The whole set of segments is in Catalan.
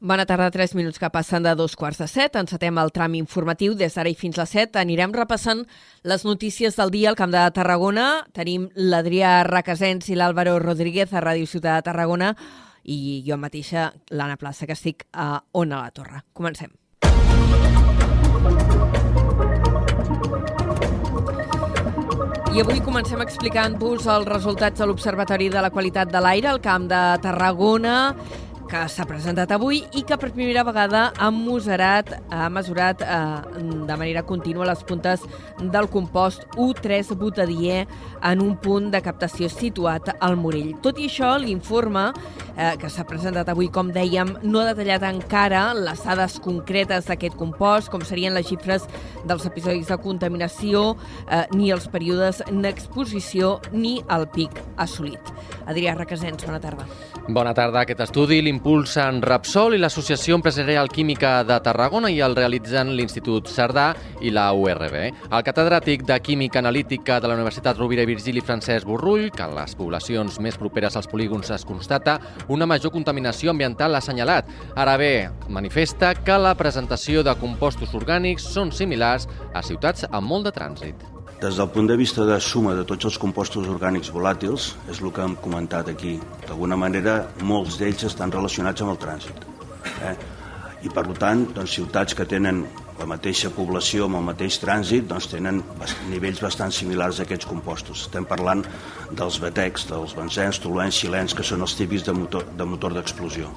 Bona tarda, 3 minuts que passen de dos quarts de set. Encetem el tram informatiu. Des d'ara i fins a les 7 anirem repassant les notícies del dia al Camp de Tarragona. Tenim l'Adrià Requesens i l'Àlvaro Rodríguez a Ràdio Ciutat de Tarragona i jo mateixa, l'Anna Plaça, que estic a Ona la Torre. Comencem. I avui comencem explicant-vos els resultats de l'Observatori de la Qualitat de l'Aire al Camp de Tarragona que s'ha presentat avui i que per primera vegada ha mesurat, ha mesurat eh, de manera contínua les puntes del compost U3 butadiè en un punt de captació situat al Morell. Tot i això, l'informe eh, que s'ha presentat avui, com dèiem, no ha detallat encara les dades concretes d'aquest compost, com serien les xifres dels episodis de contaminació, eh, ni els períodes d'exposició, ni el pic assolit. Adrià Requesens, bona tarda. Bona tarda. Aquest estudi l'impulsen Repsol i l'Associació Empresarial Química de Tarragona i el realitzen l'Institut Cerdà i la URB. El catedràtic de Química Analítica de la Universitat Rovira i Virgili Francesc Borrull, que en les poblacions més properes als polígons es constata una major contaminació ambiental assenyalat. Ara bé, manifesta que la presentació de compostos orgànics són similars a ciutats amb molt de trànsit. Des del punt de vista de suma de tots els compostos orgànics volàtils, és el que hem comentat aquí. D'alguna manera, molts d'ells estan relacionats amb el trànsit. Eh? I, per tant, doncs, ciutats que tenen la mateixa població amb el mateix trànsit doncs tenen nivells bastant similars a aquests compostos. Estem parlant dels batecs, dels benzens, toluens, xilens, que són els típics de motor de motor d'explosió.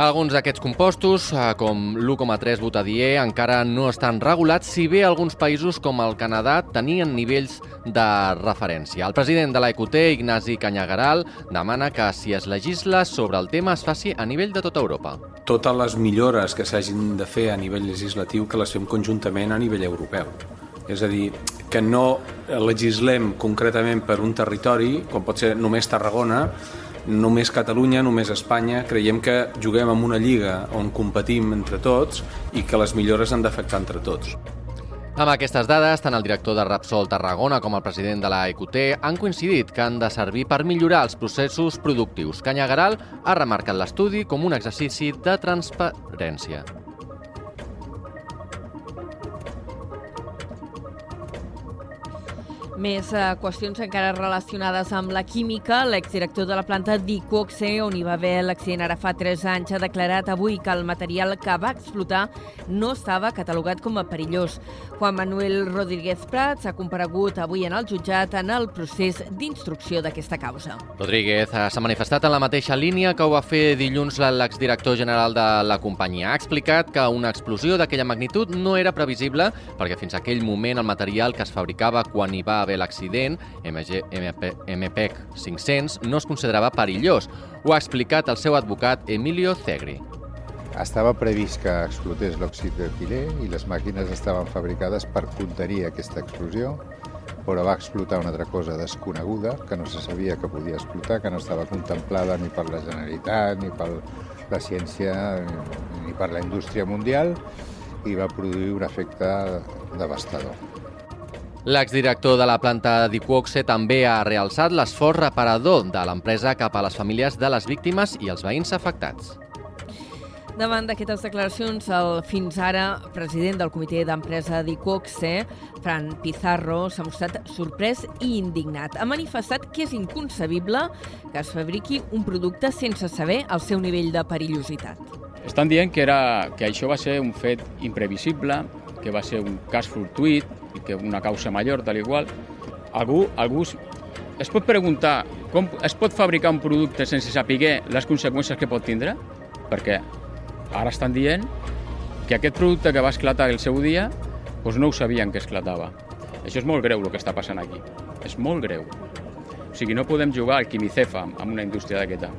Alguns d'aquests compostos, eh, com l'1,3 butadiè, encara no estan regulats, si bé alguns països com el Canadà tenien nivells de referència. El president de l'EQT, Ignasi Canyagaral, demana que si es legisla sobre el tema es faci a nivell de tota Europa. Totes les millores que s'hagin de fer a nivell legislatiu que les fem conjuntament a nivell europeu. És a dir, que no legislem concretament per un territori, com pot ser només Tarragona, només Catalunya, només Espanya, creiem que juguem en una lliga on competim entre tots i que les millores han d'afectar entre tots. Amb aquestes dades, tant el director de Rapsol Tarragona com el president de la EQT han coincidit que han de servir per millorar els processos productius. Canyagaral ha remarcat l'estudi com un exercici de transparència. Més eh, qüestions encara relacionades amb la química. L'exdirector de la planta d'Icoxe, on hi va haver l'accident ara fa 3 anys, ha declarat avui que el material que va explotar no estava catalogat com a perillós. Juan Manuel Rodríguez Prats ha comparegut avui en el jutjat en el procés d'instrucció d'aquesta causa. Rodríguez eh, s'ha manifestat en la mateixa línia que ho va fer dilluns l'exdirector general de la companyia. Ha explicat que una explosió d'aquella magnitud no era previsible perquè fins aquell moment el material que es fabricava quan hi va haver l'accident, MPEC 500, no es considerava perillós. Ho ha explicat el seu advocat Emilio Cegri. Estava previst que explotés l'òxid d'etilè i les màquines estaven fabricades per contenir aquesta explosió, però va explotar una altra cosa desconeguda, que no se sabia que podia explotar, que no estava contemplada ni per la Generalitat, ni per la ciència, ni per la indústria mundial, i va produir un efecte devastador. L'exdirector de la planta d'Iquoxe també ha realçat l'esforç reparador de l'empresa cap a les famílies de les víctimes i els veïns afectats. Davant d'aquestes declaracions, el fins ara president del comitè d'empresa d'Icoxe, Fran Pizarro, s'ha mostrat sorprès i indignat. Ha manifestat que és inconcebible que es fabriqui un producte sense saber el seu nivell de perillositat. Estan dient que, era, que això va ser un fet imprevisible, que va ser un cas fortuït, i que una causa major, tal igual, algú, algú es pot preguntar com es pot fabricar un producte sense saber les conseqüències que pot tindre? Perquè ara estan dient que aquest producte que va esclatar el seu dia doncs no ho sabien que esclatava. Això és molt greu el que està passant aquí. És molt greu. O sigui, no podem jugar al quimicefa amb una indústria d'aquesta.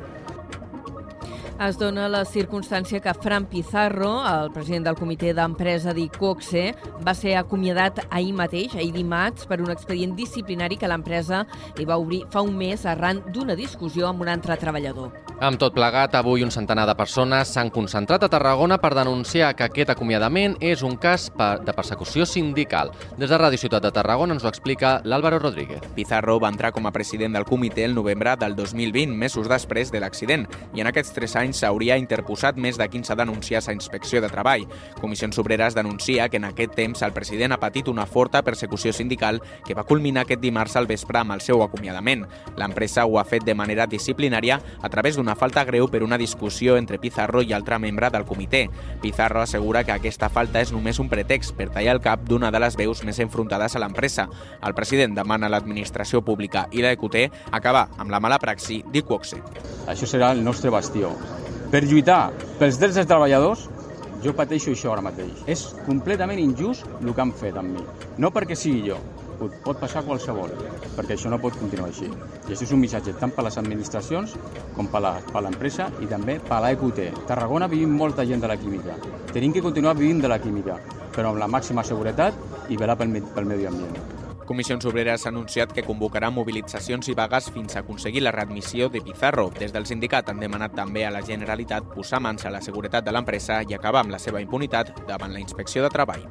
Es dona la circumstància que Fran Pizarro, el president del comitè d'empresa d'Icoxe, va ser acomiadat ahir mateix, ahir dimarts, per un expedient disciplinari que l'empresa li va obrir fa un mes arran d'una discussió amb un altre treballador. Amb tot plegat, avui un centenar de persones s'han concentrat a Tarragona per denunciar que aquest acomiadament és un cas de persecució sindical. Des de Ràdio Ciutat de Tarragona ens ho explica l'Àlvaro Rodríguez. Pizarro va entrar com a president del comitè el novembre del 2020, mesos després de l'accident, i en aquests tres anys s'hauria interposat més de 15 denúncies a Inspecció de Treball. Comissions Obreres denuncia que en aquest temps el president ha patit una forta persecució sindical que va culminar aquest dimarts al vespre amb el seu acomiadament. L'empresa ho ha fet de manera disciplinària a través d'una una falta greu per una discussió entre Pizarro i altre membre del comitè. Pizarro assegura que aquesta falta és només un pretext per tallar el cap d'una de les veus més enfrontades a l'empresa. El president demana a l'administració pública i l'EQT acabar amb la mala praxi d'Iquoxe. Això serà el nostre bastió. Per lluitar pels drets dels treballadors, jo pateixo això ara mateix. És completament injust el que han fet amb mi. No perquè sigui jo, pot, passar qualsevol, perquè això no pot continuar així. I això és un missatge tant per les administracions com per l'empresa i també per l'EQT. Tarragona vivim molta gent de la química. Tenim que continuar vivint de la química, però amb la màxima seguretat i velar pel, pel medi ambient. Comissions Obreres ha anunciat que convocarà mobilitzacions i vagues fins a aconseguir la readmissió de Pizarro. Des del sindicat han demanat també a la Generalitat posar mans a la seguretat de l'empresa i acabar amb la seva impunitat davant la inspecció de treball.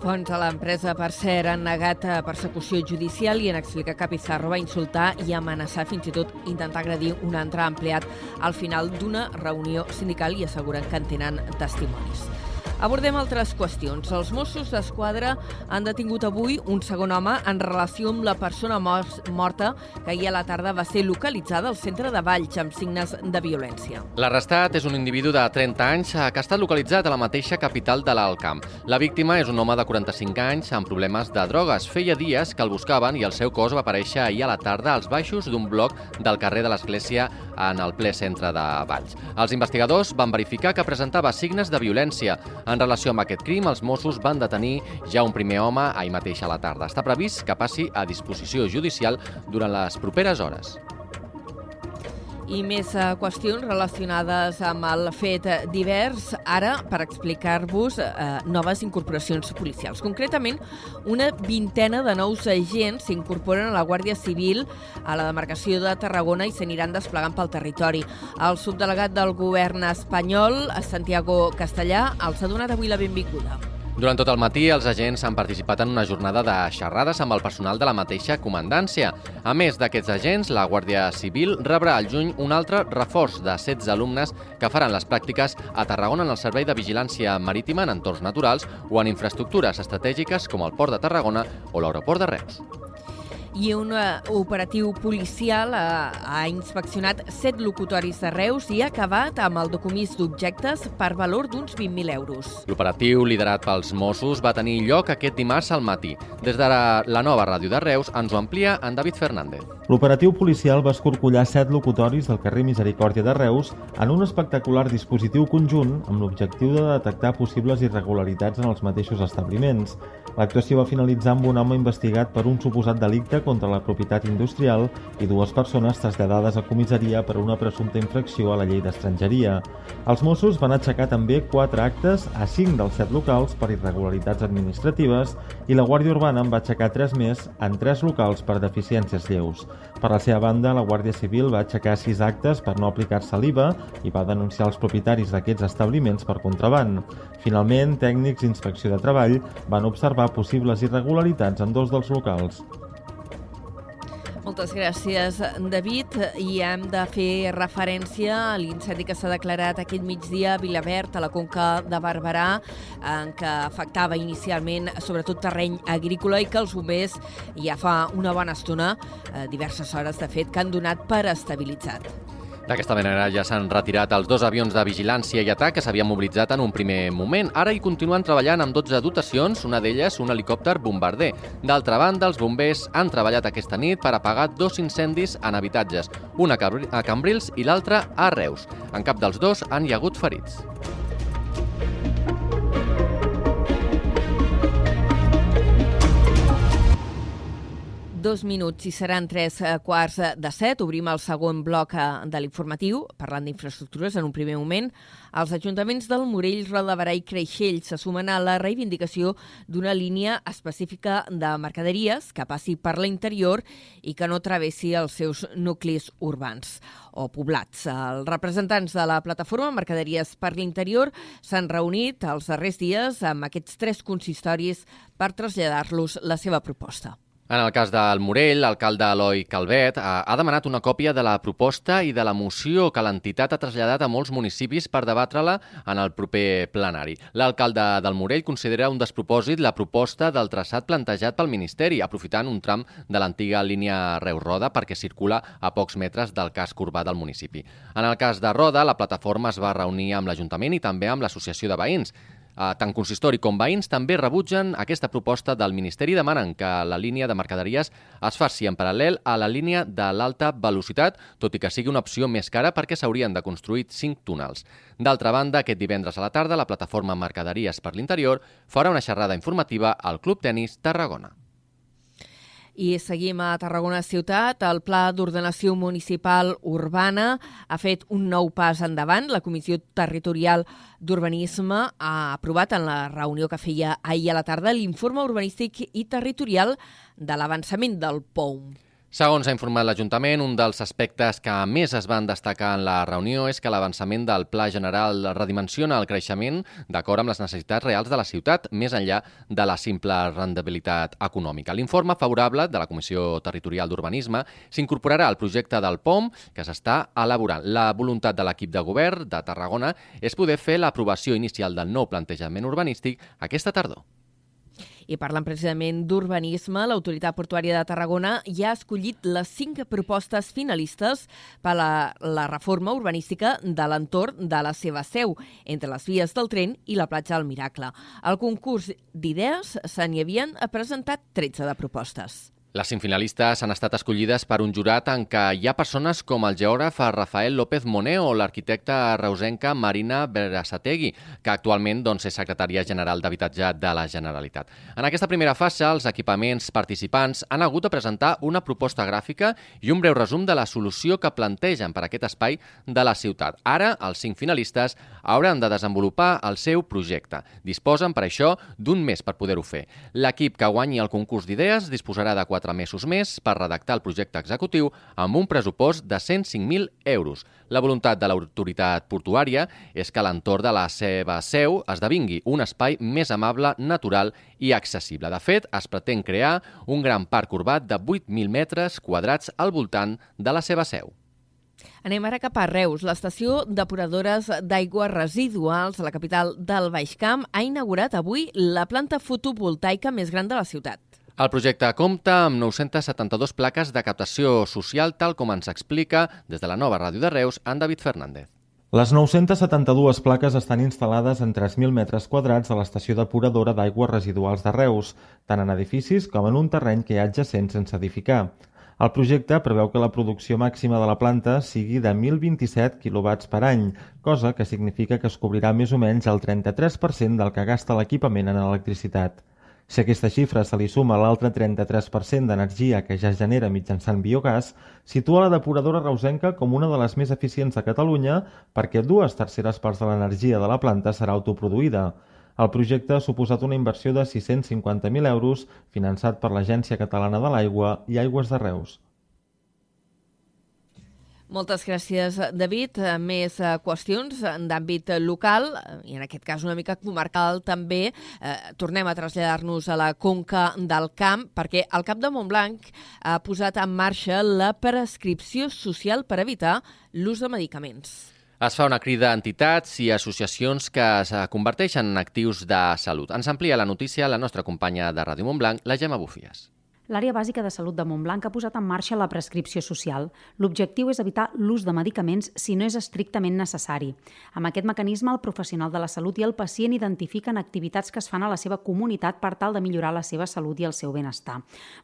Fons a l'empresa, per cert, han negat eh, persecució judicial i han explicat que Pizarro va insultar i amenaçar fins i tot intentar agredir un altre empleat al final d'una reunió sindical i asseguren que en tenen testimonis. Abordem altres qüestions. Els Mossos d'Esquadra han detingut avui un segon home en relació amb la persona morta que ahir a la tarda va ser localitzada al centre de Valls amb signes de violència. L'arrestat és un individu de 30 anys que ha estat localitzat a la mateixa capital de l'Alcamp. La víctima és un home de 45 anys amb problemes de drogues. Feia dies que el buscaven i el seu cos va aparèixer ahir a la tarda als baixos d'un bloc del carrer de l'Església en el ple centre de Valls. Els investigadors van verificar que presentava signes de violència. En relació amb aquest crim, els Mossos van detenir ja un primer home ahir mateix a la tarda. Està previst que passi a disposició judicial durant les properes hores i més eh, qüestions relacionades amb el fet divers, ara per explicar-vos eh, noves incorporacions policials. Concretament, una vintena de nous agents s'incorporen a la Guàrdia Civil a la demarcació de Tarragona i s'aniran desplegant pel territori. El subdelegat del govern espanyol, Santiago Castellà, els ha donat avui la benvinguda. Durant tot el matí, els agents han participat en una jornada de xerrades amb el personal de la mateixa comandància. A més d'aquests agents, la Guàrdia Civil rebrà al juny un altre reforç de 16 alumnes que faran les pràctiques a Tarragona en el Servei de Vigilància Marítima en entorns naturals o en infraestructures estratègiques com el Port de Tarragona o l'Aeroport de Reus i un uh, operatiu policial uh, ha inspeccionat set locutoris de Reus i ha acabat amb el documís d'objectes per valor d'uns 20.000 euros. L'operatiu, liderat pels Mossos, va tenir lloc aquest dimarts al matí. Des de la nova ràdio de Reus ens ho amplia en David Fernández. L'operatiu policial va escorcollar set locutoris del carrer Misericòrdia de Reus en un espectacular dispositiu conjunt amb l'objectiu de detectar possibles irregularitats en els mateixos establiments. L'actuació va finalitzar amb un home investigat per un suposat delicte contra la propietat industrial i dues persones traslladades a comissaria per una presumpta infracció a la llei d'estrangeria. Els Mossos van aixecar també quatre actes a cinc dels set locals per irregularitats administratives i la Guàrdia Urbana en va aixecar tres més en tres locals per deficiències lleus. Per la seva banda, la Guàrdia Civil va aixecar sis actes per no aplicar-se l'IVA i va denunciar els propietaris d'aquests establiments per contraband. Finalment, tècnics d'inspecció de treball van observar possibles irregularitats en dos dels locals. Moltes gràcies, David. I hem de fer referència a l'incendi que s'ha declarat aquest migdia a Vilaverd, a la Conca de Barberà, en què afectava inicialment sobretot terreny agrícola i que els bombers ja fa una bona estona, eh, diverses hores de fet, que han donat per estabilitzat. D'aquesta manera ja s'han retirat els dos avions de vigilància i atac que s'havien mobilitzat en un primer moment. Ara hi continuen treballant amb 12 dotacions, una d'elles un helicòpter bombarder. D'altra banda, els bombers han treballat aquesta nit per apagar dos incendis en habitatges, un a Cambrils i l'altre a Reus. En cap dels dos han hi hagut ferits. Dos minuts i seran tres eh, quarts de set. Obrim el segon bloc eh, de l'informatiu, parlant d'infraestructures en un primer moment. Els ajuntaments del Morell, Rodabarà i Creixell se sumen a la reivindicació d'una línia específica de mercaderies que passi per l'interior i que no travessi els seus nuclis urbans o poblats. Els representants de la plataforma Mercaderies per l'interior s'han reunit els darrers dies amb aquests tres consistoris per traslladar-los la seva proposta. En el cas del Morell, l'alcalde Eloi Calvet ha demanat una còpia de la proposta i de la moció que l'entitat ha traslladat a molts municipis per debatre-la en el proper plenari. L'alcalde del Morell considera un despropòsit la proposta del traçat plantejat pel Ministeri, aprofitant un tram de l'antiga línia Reus-Roda perquè circula a pocs metres del casc urbà del municipi. En el cas de Roda, la plataforma es va reunir amb l'Ajuntament i també amb l'Associació de Veïns. Tant consistori com veïns també rebutgen aquesta proposta del Ministeri demanen que la línia de mercaderies es faci en paral·lel a la línia de l'alta velocitat, tot i que sigui una opció més cara perquè s'haurien de construir cinc túnels. D'altra banda, aquest divendres a la tarda, la plataforma Mercaderies per l'Interior farà una xerrada informativa al Club Tenis Tarragona. I seguim a Tarragona Ciutat. El Pla d'Ordenació Municipal Urbana ha fet un nou pas endavant. La Comissió Territorial d'Urbanisme ha aprovat en la reunió que feia ahir a la tarda l'informe urbanístic i territorial de l'avançament del POUM. Segons ha informat l'Ajuntament, un dels aspectes que més es van destacar en la reunió és que l'avançament del Pla General redimensiona el creixement d'acord amb les necessitats reals de la ciutat, més enllà de la simple rendibilitat econòmica. L'informe favorable de la Comissió Territorial d'Urbanisme s'incorporarà al projecte del POM que s'està elaborant. La voluntat de l'equip de govern de Tarragona és poder fer l'aprovació inicial del nou plantejament urbanístic aquesta tardor. I parlant precisament d'urbanisme, l'Autoritat Portuària de Tarragona ja ha escollit les cinc propostes finalistes per a la, la reforma urbanística de l'entorn de la seva seu, entre les vies del tren i la platja del Miracle. Al concurs d'idees se n'hi havien presentat 13 de propostes. Les cinc finalistes han estat escollides per un jurat en què hi ha persones com el geògraf Rafael López Moner o l'arquitecta reusenca Marina Berasategui, que actualment doncs, és secretària general d'Habitatge de la Generalitat. En aquesta primera fase, els equipaments participants han hagut de presentar una proposta gràfica i un breu resum de la solució que plantegen per a aquest espai de la ciutat. Ara, els cinc finalistes hauran de desenvolupar el seu projecte. Disposen, per això, d'un mes per poder-ho fer. L'equip que guanyi el concurs d'idees disposarà de quatre mesos més per redactar el projecte executiu amb un pressupost de 105.000 euros. La voluntat de l'autoritat portuària és que l'entorn de la seva seu esdevingui un espai més amable, natural i accessible. De fet, es pretén crear un gran parc urbà de 8.000 metres quadrats al voltant de la seva seu. Anem ara cap a Reus. L'estació depuradores d'aigües residuals a la capital del Baix Camp ha inaugurat avui la planta fotovoltaica més gran de la ciutat. El projecte compta amb 972 plaques de captació social, tal com ens explica des de la nova ràdio de Reus, en David Fernández. Les 972 plaques estan instal·lades en 3.000 metres quadrats de l'estació depuradora d'aigües residuals de Reus, tant en edificis com en un terreny que hi ha adjacent sense edificar. El projecte preveu que la producció màxima de la planta sigui de 1.027 kW per any, cosa que significa que es cobrirà més o menys el 33% del que gasta l'equipament en electricitat. Si aquesta xifra se li suma l'altre 33% d'energia que ja es genera mitjançant biogàs, situa la depuradora reusenca com una de les més eficients de Catalunya perquè dues terceres parts de l'energia de la planta serà autoproduïda. El projecte ha suposat una inversió de 650.000 euros finançat per l'Agència Catalana de l'Aigua i Aigües de Reus. Moltes gràcies, David. Més eh, qüestions d'àmbit local, i en aquest cas una mica comarcal també. Eh, tornem a traslladar-nos a la Conca del Camp, perquè el Cap de Montblanc ha posat en marxa la prescripció social per evitar l'ús de medicaments. Es fa una crida a entitats i associacions que es converteixen en actius de salut. Ens amplia la notícia la nostra companya de Ràdio Montblanc, la Gemma Bufies. L'àrea bàsica de salut de Montblanc ha posat en marxa la prescripció social. L'objectiu és evitar l'ús de medicaments si no és estrictament necessari. Amb aquest mecanisme, el professional de la salut i el pacient identifiquen activitats que es fan a la seva comunitat per tal de millorar la seva salut i el seu benestar.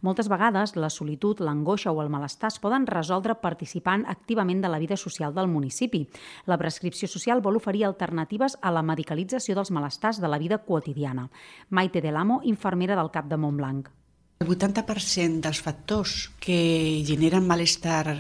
Moltes vegades, la solitud, l'angoixa o el malestar es poden resoldre participant activament de la vida social del municipi. La prescripció social vol oferir alternatives a la medicalització dels malestars de la vida quotidiana. Maite Delamo, infermera del CAP de Montblanc. El 80% dels factors que generen malestar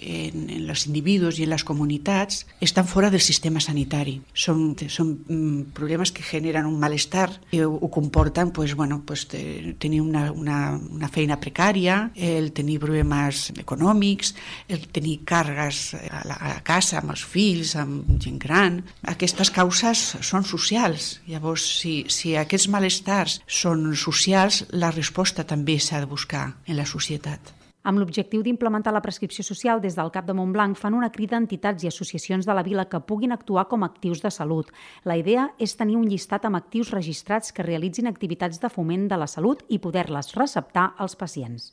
en, en els individus i en les comunitats estan fora del sistema sanitari. Són, són mm, problemes que generen un malestar i ho, comporten pues, bueno, pues, tenir una, una, una feina precària, el tenir problemes econòmics, el tenir càrregues a la, a casa amb els fills, amb gent gran. Aquestes causes són socials. Llavors, si, si aquests malestars són socials, la resposta també s'ha de buscar en la societat. Amb l'objectiu d'implementar la prescripció social, des del CAP de Montblanc fan una crida a entitats i associacions de la vila que puguin actuar com a actius de salut. La idea és tenir un llistat amb actius registrats que realitzin activitats de foment de la salut i poder-les receptar als pacients.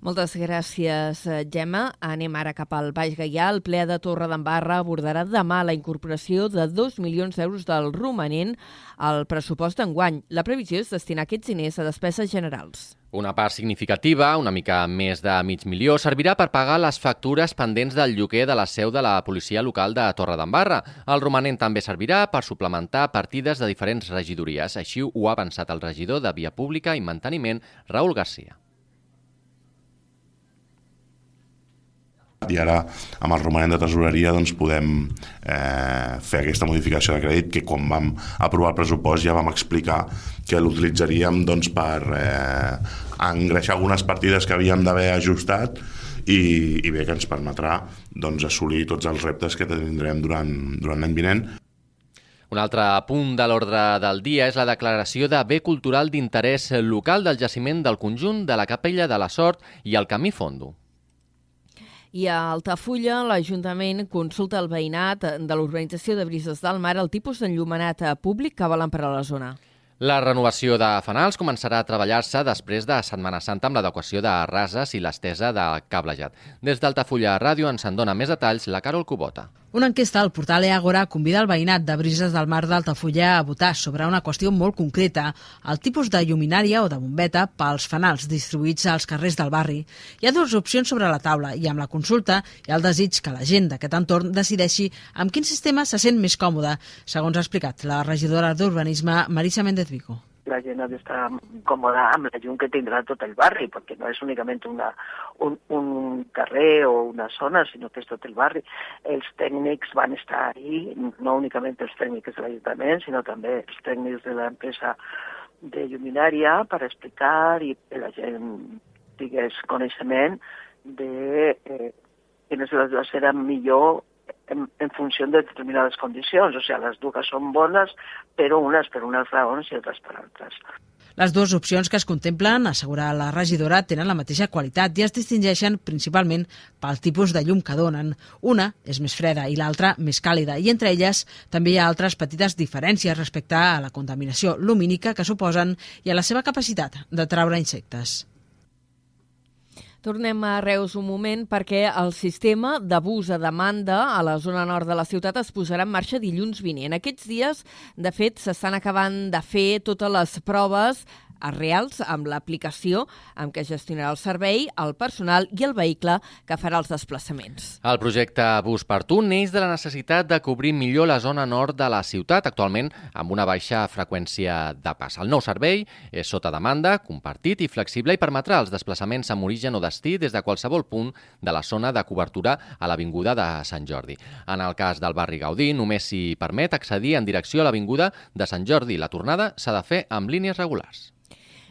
Moltes gràcies, Gemma. Anem ara cap al Baix Gaià. El ple de Torre d'Embarra abordarà demà la incorporació de 2 milions d'euros del romanent al pressupost d'enguany. La previsió és destinar aquests diners a despeses generals. Una part significativa, una mica més de mig milió, servirà per pagar les factures pendents del lloguer de la seu de la policia local de Torredembarra. El romanent també servirà per suplementar partides de diferents regidories. Així ho ha avançat el regidor de Via Pública i Manteniment, Raül Garcia. I ara amb el romanent de tresoreria doncs, podem eh, fer aquesta modificació de crèdit que quan vam aprovar el pressupost ja vam explicar que l'utilitzaríem doncs, per eh, engreixar algunes partides que havíem d'haver ajustat i, i bé que ens permetrà doncs, assolir tots els reptes que tindrem durant, durant l'any vinent. Un altre punt de l'ordre del dia és la declaració de bé cultural d'interès local del jaciment del conjunt de la Capella de la Sort i el Camí Fondo. I a Altafulla, l'Ajuntament consulta el veïnat de l'urbanització de Brises del Mar el tipus d'enllumenat públic que volen per a la zona. La renovació de fanals començarà a treballar-se després de Setmana Santa amb l'adequació de rases i l'estesa de cablejat. Des d'Altafulla Ràdio ens en dona més detalls la Carol Cubota. Una enquesta al portal Eagora convida el veïnat de Brises del Mar d'Altafulla a votar sobre una qüestió molt concreta, el tipus de lluminària o de bombeta pels fanals distribuïts als carrers del barri. Hi ha dues opcions sobre la taula i amb la consulta hi ha el desig que la gent d'aquest entorn decideixi amb quin sistema se sent més còmode, segons ha explicat la regidora d'Urbanisme Marisa Méndez Vigo la gent ha d'estar còmoda amb la llum que tindrà tot el barri, perquè no és únicament una, un, un carrer o una zona, sinó que és tot el barri. Els tècnics van estar ahí, no únicament els tècnics de l'Ajuntament, sinó també els tècnics de l'empresa de lluminària per explicar i que la gent tingués coneixement de eh, quines eren millor en, en funció de determinades condicions. O sigui, les dues són bones, però unes per unes raons i altres per altres. Les dues opcions que es contemplen, assegurar la regidora, tenen la mateixa qualitat i es distingeixen principalment pel tipus de llum que donen. Una és més freda i l'altra més càlida, i entre elles també hi ha altres petites diferències respecte a la contaminació lumínica que suposen i a la seva capacitat de traure insectes. Tornem a Reus un moment perquè el sistema d'abús a demanda a la zona nord de la ciutat es posarà en marxa dilluns vinent. Aquests dies, de fet, s'estan acabant de fer totes les proves reals amb l'aplicació amb què gestionarà el servei, el personal i el vehicle que farà els desplaçaments. El projecte Bus per Tu neix de la necessitat de cobrir millor la zona nord de la ciutat, actualment amb una baixa freqüència de pas. El nou servei és sota demanda, compartit i flexible i permetrà els desplaçaments amb origen o destí des de qualsevol punt de la zona de cobertura a l'Avinguda de Sant Jordi. En el cas del barri Gaudí, només s'hi permet accedir en direcció a l'Avinguda de Sant Jordi. La tornada s'ha de fer amb línies regulars.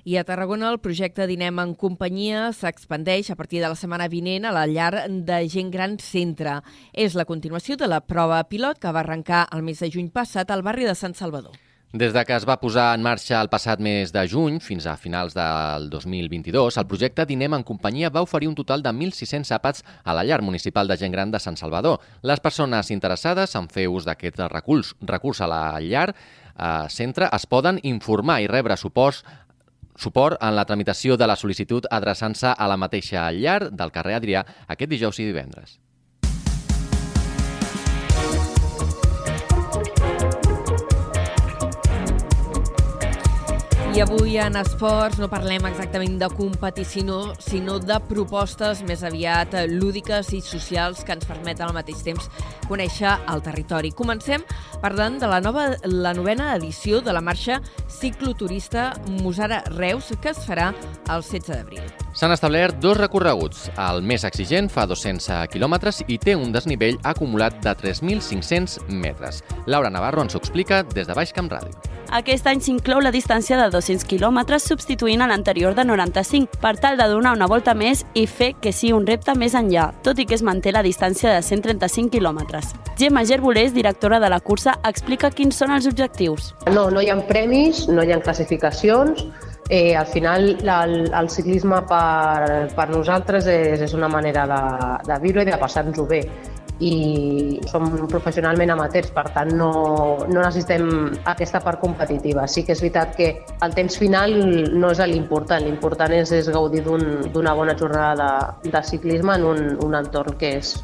I a Tarragona el projecte Dinem en companyia s'expandeix a partir de la setmana vinent a la llar de gent gran centre. És la continuació de la prova pilot que va arrencar el mes de juny passat al barri de Sant Salvador. Des de que es va posar en marxa el passat mes de juny fins a finals del 2022, el projecte Dinem en companyia va oferir un total de 1.600 àpats a la llar municipal de gent gran de Sant Salvador. Les persones interessades en fer ús d'aquest recurs, recurs a la llar eh, centre es poden informar i rebre suports suport en la tramitació de la sol·licitud adreçant-se a la mateixa llar del carrer Adrià aquest dijous i divendres. I avui en esports no parlem exactament de competició, sinó de propostes més aviat lúdiques i socials que ens permeten al mateix temps conèixer el territori. Comencem parlant de la, nova, la novena edició de la marxa cicloturista Musara Reus, que es farà el 16 d'abril. S'han establert dos recorreguts. El més exigent fa 200 quilòmetres i té un desnivell acumulat de 3.500 metres. Laura Navarro ens ho explica des de Baix Camp Ràdio. Aquest any s'inclou la distància de 200 quilòmetres substituint a l'anterior de 95 per tal de donar una volta més i fer que sigui un repte més enllà, tot i que es manté la distància de 135 quilòmetres. Gemma Gerbolés, directora de la cursa, explica quins són els objectius. No, no hi ha premis, no hi ha classificacions, eh, al final el, el ciclisme per, per nosaltres és, és una manera de, de viure i de passar-nos-ho bé i som professionalment amateurs, per tant no, no necessitem aquesta part competitiva. Sí que és veritat que el temps final no és l'important, l'important és, és gaudir d'una un, bona jornada de, de ciclisme en un, un entorn que és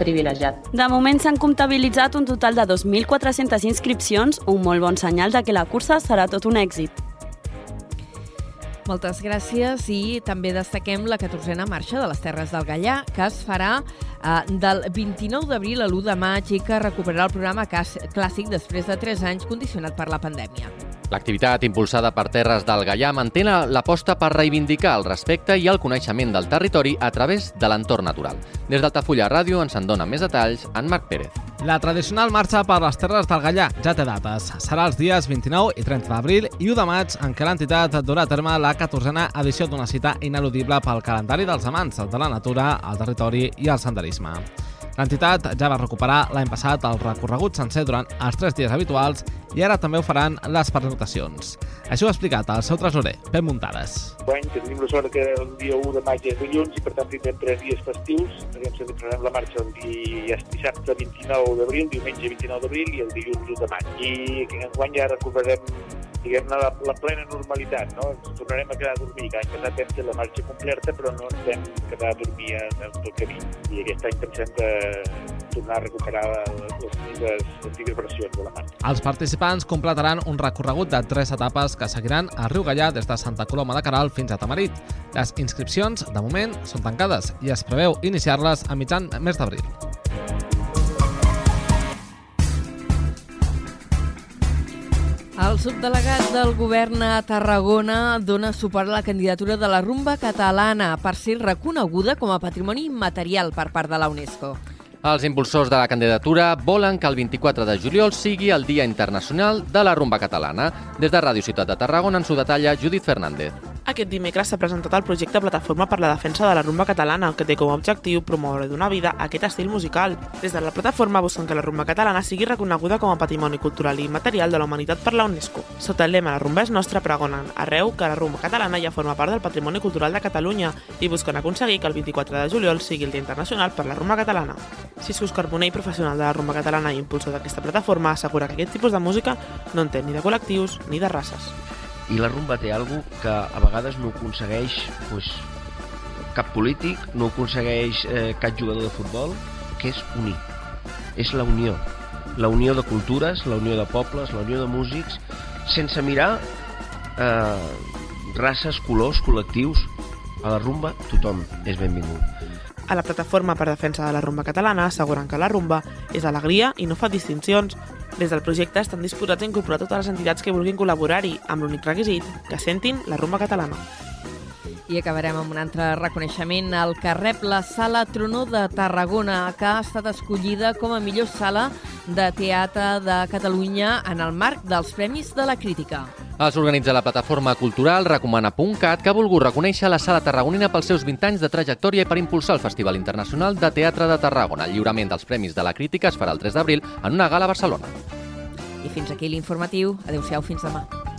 privilegiat. De moment s'han comptabilitzat un total de 2.400 inscripcions, un molt bon senyal de que la cursa serà tot un èxit. Moltes gràcies i també destaquem la 14a marxa de les Terres del Gallà que es farà eh, del 29 d'abril a l'1 de maig i que recuperarà el programa clàssic després de 3 anys condicionat per la pandèmia. L'activitat impulsada per Terres del Gallà manté l'aposta per reivindicar el respecte i el coneixement del territori a través de l'entorn natural. Des d'Altafulla Ràdio ens en dona més detalls en Marc Pérez. La tradicional marxa per les Terres del Gallà ja té dates. Serà els dies 29 i 30 d'abril i 1 de maig en què l'entitat durà a terme la 14a edició d'una cita ineludible pel calendari dels amants de la natura, el territori i el senderisme. L'entitat ja va recuperar l'any passat el recorregut sencer durant els tres dies habituals i ara també ho faran les pernoctacions. Això ho ha explicat el seu tresorer, Pep Muntades. Guany tenim la sort que el dia 1 de maig és dilluns i per tant tindrem tres dies festius. Aviam si la marxa el dia dissabte 29 d'abril, diumenge 29 d'abril i el dilluns 1 de maig. I en guany ja recuperarem diguem-ne, la, la plena normalitat, no? Ens tornarem a quedar a dormir. L'any passat vam fer la marxa completa, però no ens vam quedar a dormir en el camí. I aquest any pensem que tornar a recuperar les antigues, antigues versions de la marxa. Els participants completaran un recorregut de tres etapes que seguiran a Riu Gallà des de Santa Coloma de Caral fins a Tamarit. Les inscripcions, de moment, són tancades i es preveu iniciar-les a mitjan mes d'abril. Subdelegat del govern a Tarragona dona suport a la candidatura de la rumba catalana per ser reconeguda com a patrimoni immaterial per part de la UNESCO. Els impulsors de la candidatura volen que el 24 de juliol sigui el Dia Internacional de la Rumba Catalana. Des de Ràdio Ciutat de Tarragona ens ho detalla Judit Fernández. Aquest dimecres s'ha presentat el projecte Plataforma per la Defensa de la Rumba Catalana, que té com a objectiu promoure i donar vida a aquest estil musical. Des de la plataforma busquen que la rumba catalana sigui reconeguda com a patrimoni cultural i immaterial de la humanitat per la UNESCO. Sota el lema La rumba és nostra pregonen arreu que la rumba catalana ja forma part del patrimoni cultural de Catalunya i busquen aconseguir que el 24 de juliol sigui el Dia Internacional per la Rumba Catalana. Ciscos Carbonell, professional de la rumba catalana i impulsor d'aquesta plataforma, assegura que aquest tipus de música no entén ni de col·lectius ni de races i la rumba té alguna que a vegades no aconsegueix pues, cap polític, no aconsegueix eh, cap jugador de futbol, que és unir. És la unió. La unió de cultures, la unió de pobles, la unió de músics, sense mirar eh, races, colors, col·lectius. A la rumba tothom és benvingut. A la plataforma per defensa de la rumba catalana asseguren que la rumba és alegria i no fa distincions, des del projecte estan disposats a incorporar totes les entitats que vulguin col·laborar-hi, amb l'únic requisit que sentin la rumba catalana. I acabarem amb un altre reconeixement, el que rep la Sala Tronó de Tarragona, que ha estat escollida com a millor sala de teatre de Catalunya en el marc dels Premis de la Crítica. Els organitza la plataforma cultural Recomana.cat, que ha volgut reconèixer la sala tarragonina pels seus 20 anys de trajectòria i per impulsar el Festival Internacional de Teatre de Tarragona. El lliurament dels Premis de la Crítica es farà el 3 d'abril en una gala a Barcelona. I fins aquí l'informatiu. Adéu-siau, fins demà.